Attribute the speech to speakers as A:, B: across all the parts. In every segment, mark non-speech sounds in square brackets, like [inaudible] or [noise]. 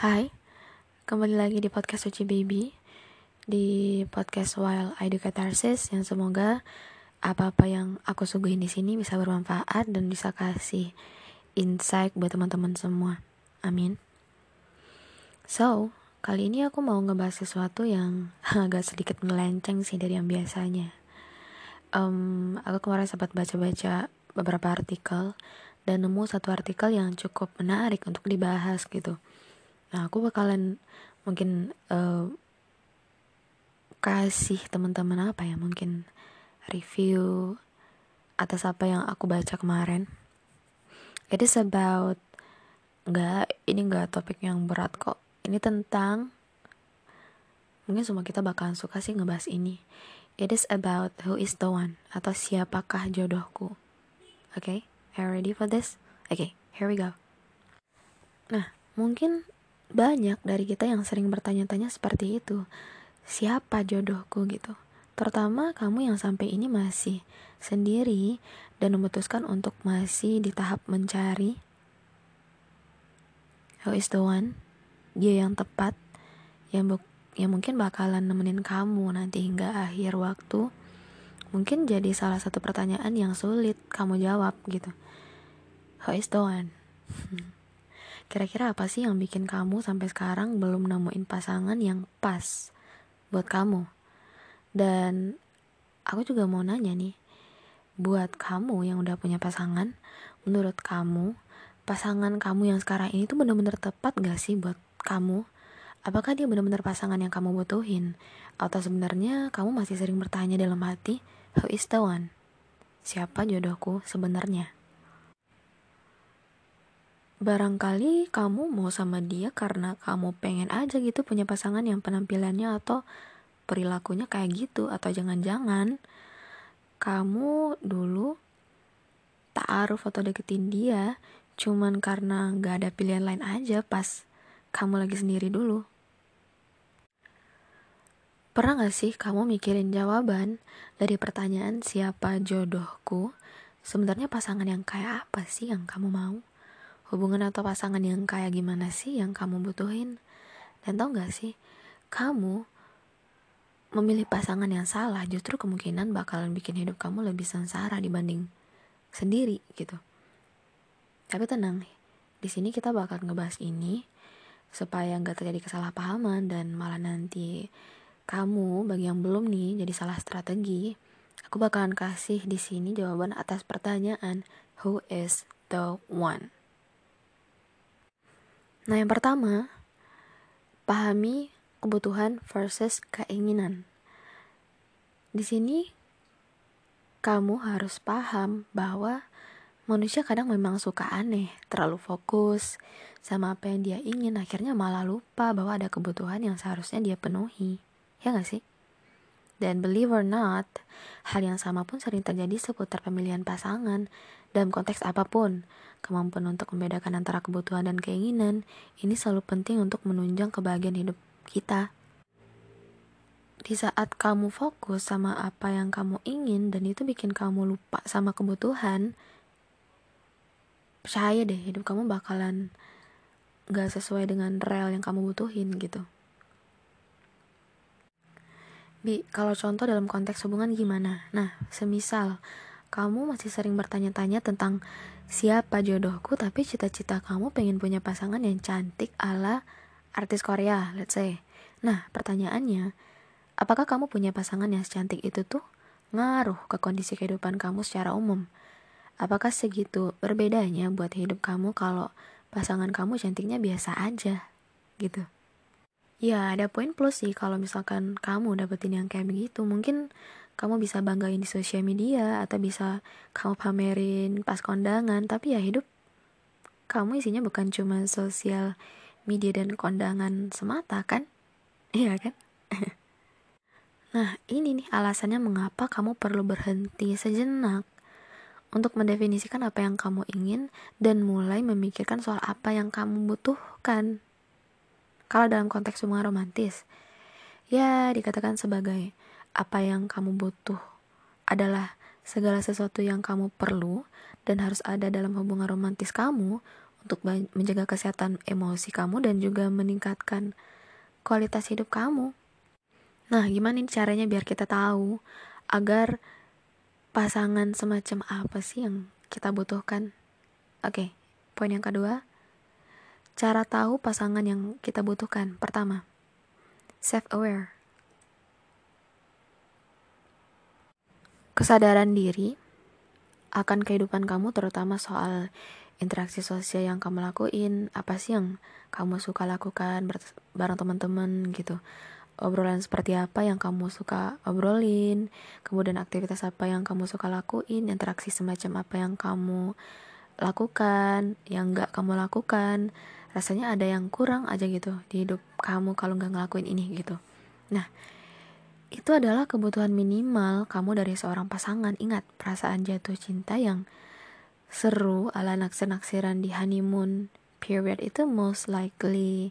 A: Hai, kembali lagi di podcast Suci Baby Di podcast While I Do Catharsis Yang semoga apa-apa yang aku suguhin di sini bisa bermanfaat Dan bisa kasih insight buat teman-teman semua. Amin. So, kali ini aku mau ngebahas sesuatu yang [laughs] agak sedikit melenceng sih dari yang biasanya. Um, Aku kemarin sempat baca-baca beberapa artikel Dan nemu satu artikel yang cukup menarik untuk dibahas gitu Nah, aku bakalan mungkin uh, kasih teman-teman apa ya, mungkin review atas apa yang aku baca kemarin. It is about nggak ini nggak topik yang berat kok. Ini tentang mungkin semua kita bakalan suka sih ngebahas ini. It is about who is the one atau siapakah jodohku. Oke, okay? are you ready for this? Oke, okay, here we go. Nah, mungkin banyak dari kita yang sering bertanya-tanya seperti itu. Siapa jodohku gitu? Terutama kamu yang sampai ini masih sendiri dan memutuskan untuk masih di tahap mencari. Who is the one? Dia yang tepat, yang, yang mungkin bakalan nemenin kamu nanti hingga akhir waktu. Mungkin jadi salah satu pertanyaan yang sulit kamu jawab gitu. Who is the one? [laughs] Kira-kira apa sih yang bikin kamu sampai sekarang belum nemuin pasangan yang pas buat kamu? Dan aku juga mau nanya nih, buat kamu yang udah punya pasangan, menurut kamu, pasangan kamu yang sekarang ini tuh bener-bener tepat gak sih buat kamu? Apakah dia bener-bener pasangan yang kamu butuhin? Atau sebenarnya kamu masih sering bertanya dalam hati, who is the one? Siapa jodohku sebenarnya? Barangkali kamu mau sama dia karena kamu pengen aja gitu punya pasangan yang penampilannya atau perilakunya kayak gitu atau jangan-jangan. Kamu dulu taaruf atau deketin dia cuman karena gak ada pilihan lain aja pas kamu lagi sendiri dulu. Pernah gak sih kamu mikirin jawaban dari pertanyaan siapa jodohku? Sebenarnya pasangan yang kayak apa sih yang kamu mau hubungan atau pasangan yang kayak gimana sih yang kamu butuhin? Dan tau gak sih kamu memilih pasangan yang salah justru kemungkinan bakalan bikin hidup kamu lebih sengsara dibanding sendiri gitu. Tapi tenang di sini kita bakal ngebahas ini supaya nggak terjadi kesalahpahaman dan malah nanti kamu bagi yang belum nih jadi salah strategi aku bakalan kasih di sini jawaban atas pertanyaan who is the one Nah, yang pertama, pahami kebutuhan versus keinginan. Di sini kamu harus paham bahwa manusia kadang memang suka aneh, terlalu fokus sama apa yang dia ingin, akhirnya malah lupa bahwa ada kebutuhan yang seharusnya dia penuhi. Ya gak sih? Dan believe or not, hal yang sama pun sering terjadi seputar pemilihan pasangan dalam konteks apa pun. Kemampuan untuk membedakan antara kebutuhan dan keinginan ini selalu penting untuk menunjang kebahagiaan hidup kita. Di saat kamu fokus sama apa yang kamu ingin dan itu bikin kamu lupa sama kebutuhan, percaya deh hidup kamu bakalan gak sesuai dengan real yang kamu butuhin gitu. Bi, kalau contoh dalam konteks hubungan gimana? Nah, semisal kamu masih sering bertanya-tanya tentang siapa jodohku, tapi cita-cita kamu pengen punya pasangan yang cantik ala artis Korea, let's say. Nah, pertanyaannya, apakah kamu punya pasangan yang secantik itu tuh ngaruh ke kondisi kehidupan kamu secara umum? Apakah segitu berbedanya buat hidup kamu kalau pasangan kamu cantiknya biasa aja, gitu? ya ada poin plus sih kalau misalkan kamu dapetin yang kayak begitu mungkin kamu bisa banggain di sosial media atau bisa kamu pamerin pas kondangan. Tapi ya hidup kamu isinya bukan cuma sosial media dan kondangan semata kan? [laughs] Iya kan? [laughs] Nah ini nih alasannya mengapa kamu perlu berhenti sejenak untuk mendefinisikan apa yang kamu ingin dan mulai memikirkan soal apa yang kamu butuhkan. Kalau dalam konteks hubungan romantis, ya dikatakan sebagai apa yang kamu butuh adalah segala sesuatu yang kamu perlu dan harus ada dalam hubungan romantis kamu untuk menjaga kesehatan emosi kamu dan juga meningkatkan kualitas hidup kamu. Nah, gimana caranya biar kita tahu agar pasangan semacam apa sih yang kita butuhkan? Oke, poin yang kedua, cara tahu pasangan yang kita butuhkan. Pertama, self-aware. Kesadaran diri akan kehidupan kamu terutama soal interaksi sosial yang kamu lakuin, apa sih yang kamu suka lakukan bareng teman-teman gitu. Obrolan seperti apa yang kamu suka obrolin, kemudian aktivitas apa yang kamu suka lakuin, interaksi semacam apa yang kamu lakukan, yang nggak kamu lakukan, rasanya ada yang kurang aja gitu di hidup kamu kalau nggak ngelakuin ini gitu. Nah, itu adalah kebutuhan minimal kamu dari seorang pasangan. Ingat, perasaan jatuh cinta yang seru ala naksir-naksiran di honeymoon period itu most likely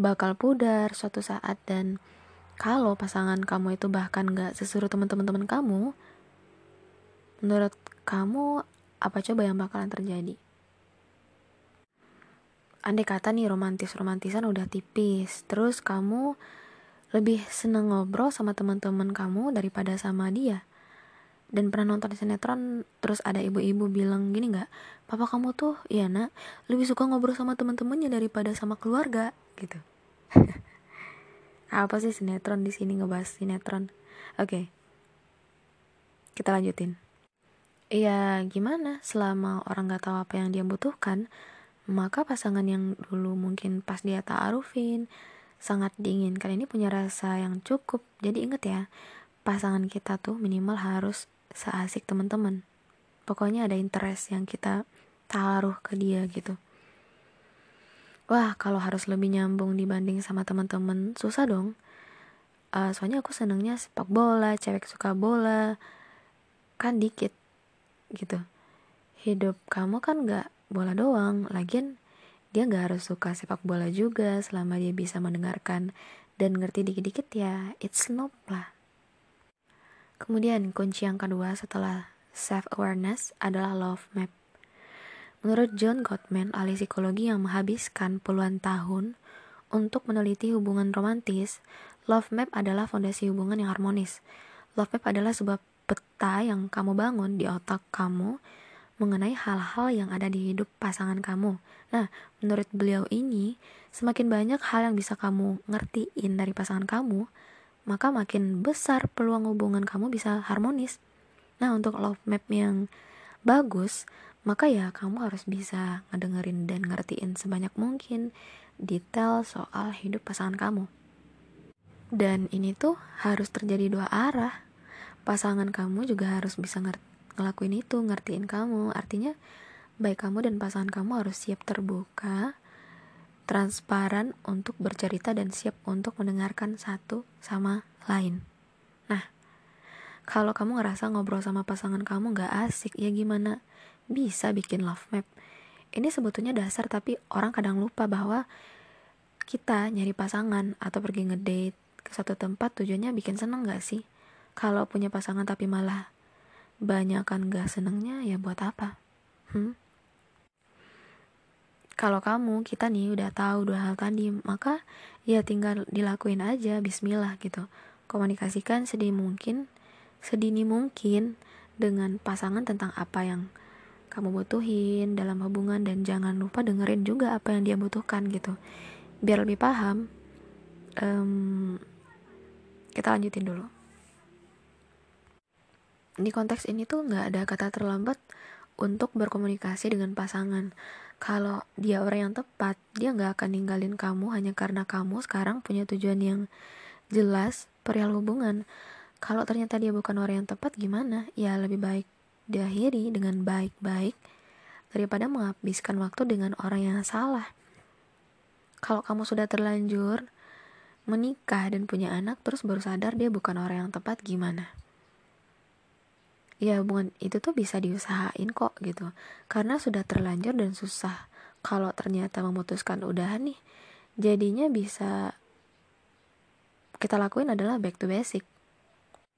A: bakal pudar suatu saat dan kalau pasangan kamu itu bahkan gak seseru teman-teman kamu, menurut kamu apa coba yang bakalan terjadi? Andai kata nih romantis-romantisan udah tipis, terus kamu lebih seneng ngobrol sama teman-teman kamu daripada sama dia. Dan pernah nonton sinetron terus ada ibu-ibu bilang gini nggak papa kamu tuh ya nak lebih suka ngobrol sama teman-temannya daripada sama keluarga gitu. [laughs] Apa sih sinetron di sini ngebahas sinetron? Oke. Okay. kita lanjutin. Iya gimana? Selama orang nggak tahu apa yang dia butuhkan maka pasangan yang dulu mungkin pas dia ta'arufin sangat dingin. Kali ini punya rasa yang cukup. Jadi inget ya pasangan kita tuh minimal harus seasik teman-teman. Pokoknya ada interest yang kita taruh ke dia gitu. Wah kalau harus lebih nyambung dibanding sama teman-teman susah dong. Uh, soalnya aku senengnya sepak bola cewek suka bola. Kan dikit gitu. Hidup kamu kan gak bola doang. Lagian dia gak harus suka sepak bola juga selama dia bisa mendengarkan dan ngerti dikit-dikit ya it's no lah. Kemudian kunci yang kedua setelah self-awareness adalah love map. Menurut John Gottman ahli psikologi yang menghabiskan puluhan tahun untuk meneliti hubungan romantis love map adalah fondasi hubungan yang harmonis. Love map adalah sebuah peta yang kamu bangun di otak kamu mengenai hal-hal yang ada di hidup pasangan kamu. Nah, menurut beliau ini, semakin banyak hal yang bisa kamu ngertiin dari pasangan kamu, maka makin besar peluang hubungan kamu bisa harmonis. Nah, untuk love map yang bagus, maka ya kamu harus bisa ngedengerin dan ngertiin sebanyak mungkin detail soal hidup pasangan kamu. Dan ini tuh harus terjadi dua arah. Pasangan kamu juga harus bisa ngerti ngelakuin itu ngertiin kamu. Artinya baik kamu dan pasangan kamu harus siap terbuka transparan untuk bercerita dan siap untuk mendengarkan satu sama lain. Nah kalau kamu ngerasa ngobrol sama pasangan kamu gak asik ya gimana? Bisa bikin love map. Ini sebetulnya dasar tapi orang kadang lupa bahwa kita nyari pasangan atau pergi ngedate ke suatu tempat tujuannya bikin seneng gak sih? Kalau punya pasangan tapi malah banyak kan gak senengnya ya buat apa? Hmm? kalau kamu kita nih udah tahu dua hal tadi maka ya tinggal dilakuin aja Bismillah gitu. Komunikasikan sedih mungkin sedini mungkin dengan pasangan tentang apa yang kamu butuhin dalam hubungan dan jangan lupa dengerin juga apa yang dia butuhkan gitu. Biar lebih paham um, kita lanjutin dulu di konteks ini tuh nggak ada kata terlambat untuk berkomunikasi dengan pasangan. Kalau dia orang yang tepat, dia nggak akan ninggalin kamu hanya karena kamu sekarang punya tujuan yang jelas perihal hubungan. Kalau ternyata dia bukan orang yang tepat, gimana? Ya lebih baik diakhiri dengan baik-baik daripada menghabiskan waktu dengan orang yang salah. Kalau kamu sudah terlanjur menikah dan punya anak, terus baru sadar dia bukan orang yang tepat, gimana? Ya hubungan itu tuh bisa diusahain kok gitu. Karena sudah terlanjur dan susah. Kalau ternyata memutuskan udah nih jadinya bisa kita lakuin adalah back to basic.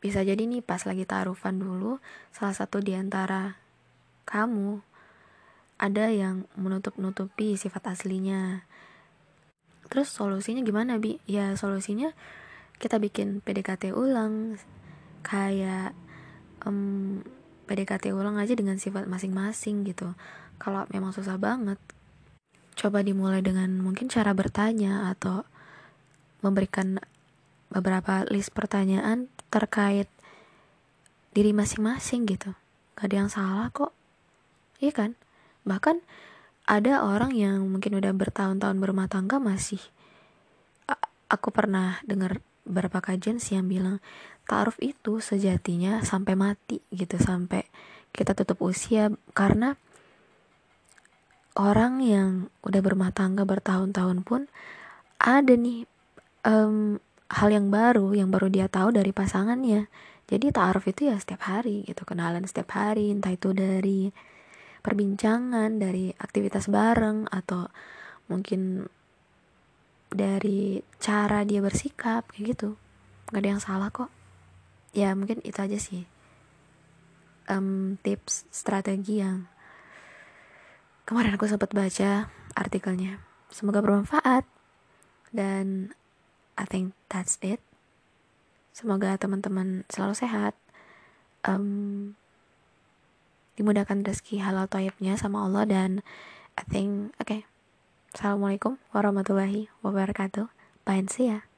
A: Bisa jadi nih pas lagi taruhan dulu salah satu di antara kamu ada yang menutup-nutupi sifat aslinya. Terus solusinya gimana bi? Ya solusinya kita bikin PDKT ulang kayak um, PDKT ulang aja dengan sifat masing-masing gitu. Kalau memang susah banget coba dimulai dengan mungkin cara bertanya atau memberikan beberapa list pertanyaan terkait diri masing-masing gitu. Gak ada yang salah kok. Iya kan? Bahkan ada orang yang mungkin udah bertahun-tahun berumah tangga masih aku pernah dengar beberapa kajian sih yang bilang ta'aruf itu sejatinya sampai mati gitu sampai kita tutup usia karena orang yang udah berumah tangga bertahun-tahun pun ada nih um, hal yang baru yang baru dia tahu dari pasangannya. Jadi ta'aruf itu ya setiap hari gitu kenalan setiap hari entah itu dari perbincangan dari aktivitas bareng atau mungkin dari cara dia bersikap kayak gitu. Nggak ada yang salah kok ya mungkin itu aja sih. Um, tips strategi yang kemarin aku sempat baca artikelnya. Semoga bermanfaat. Dan I think that's it. Semoga teman-teman selalu sehat. Um, dimudahkan rezeki halal toyibnya sama Allah dan I think oke okay. Assalamualaikum warahmatullahi wabarakatuh. Bye and see ya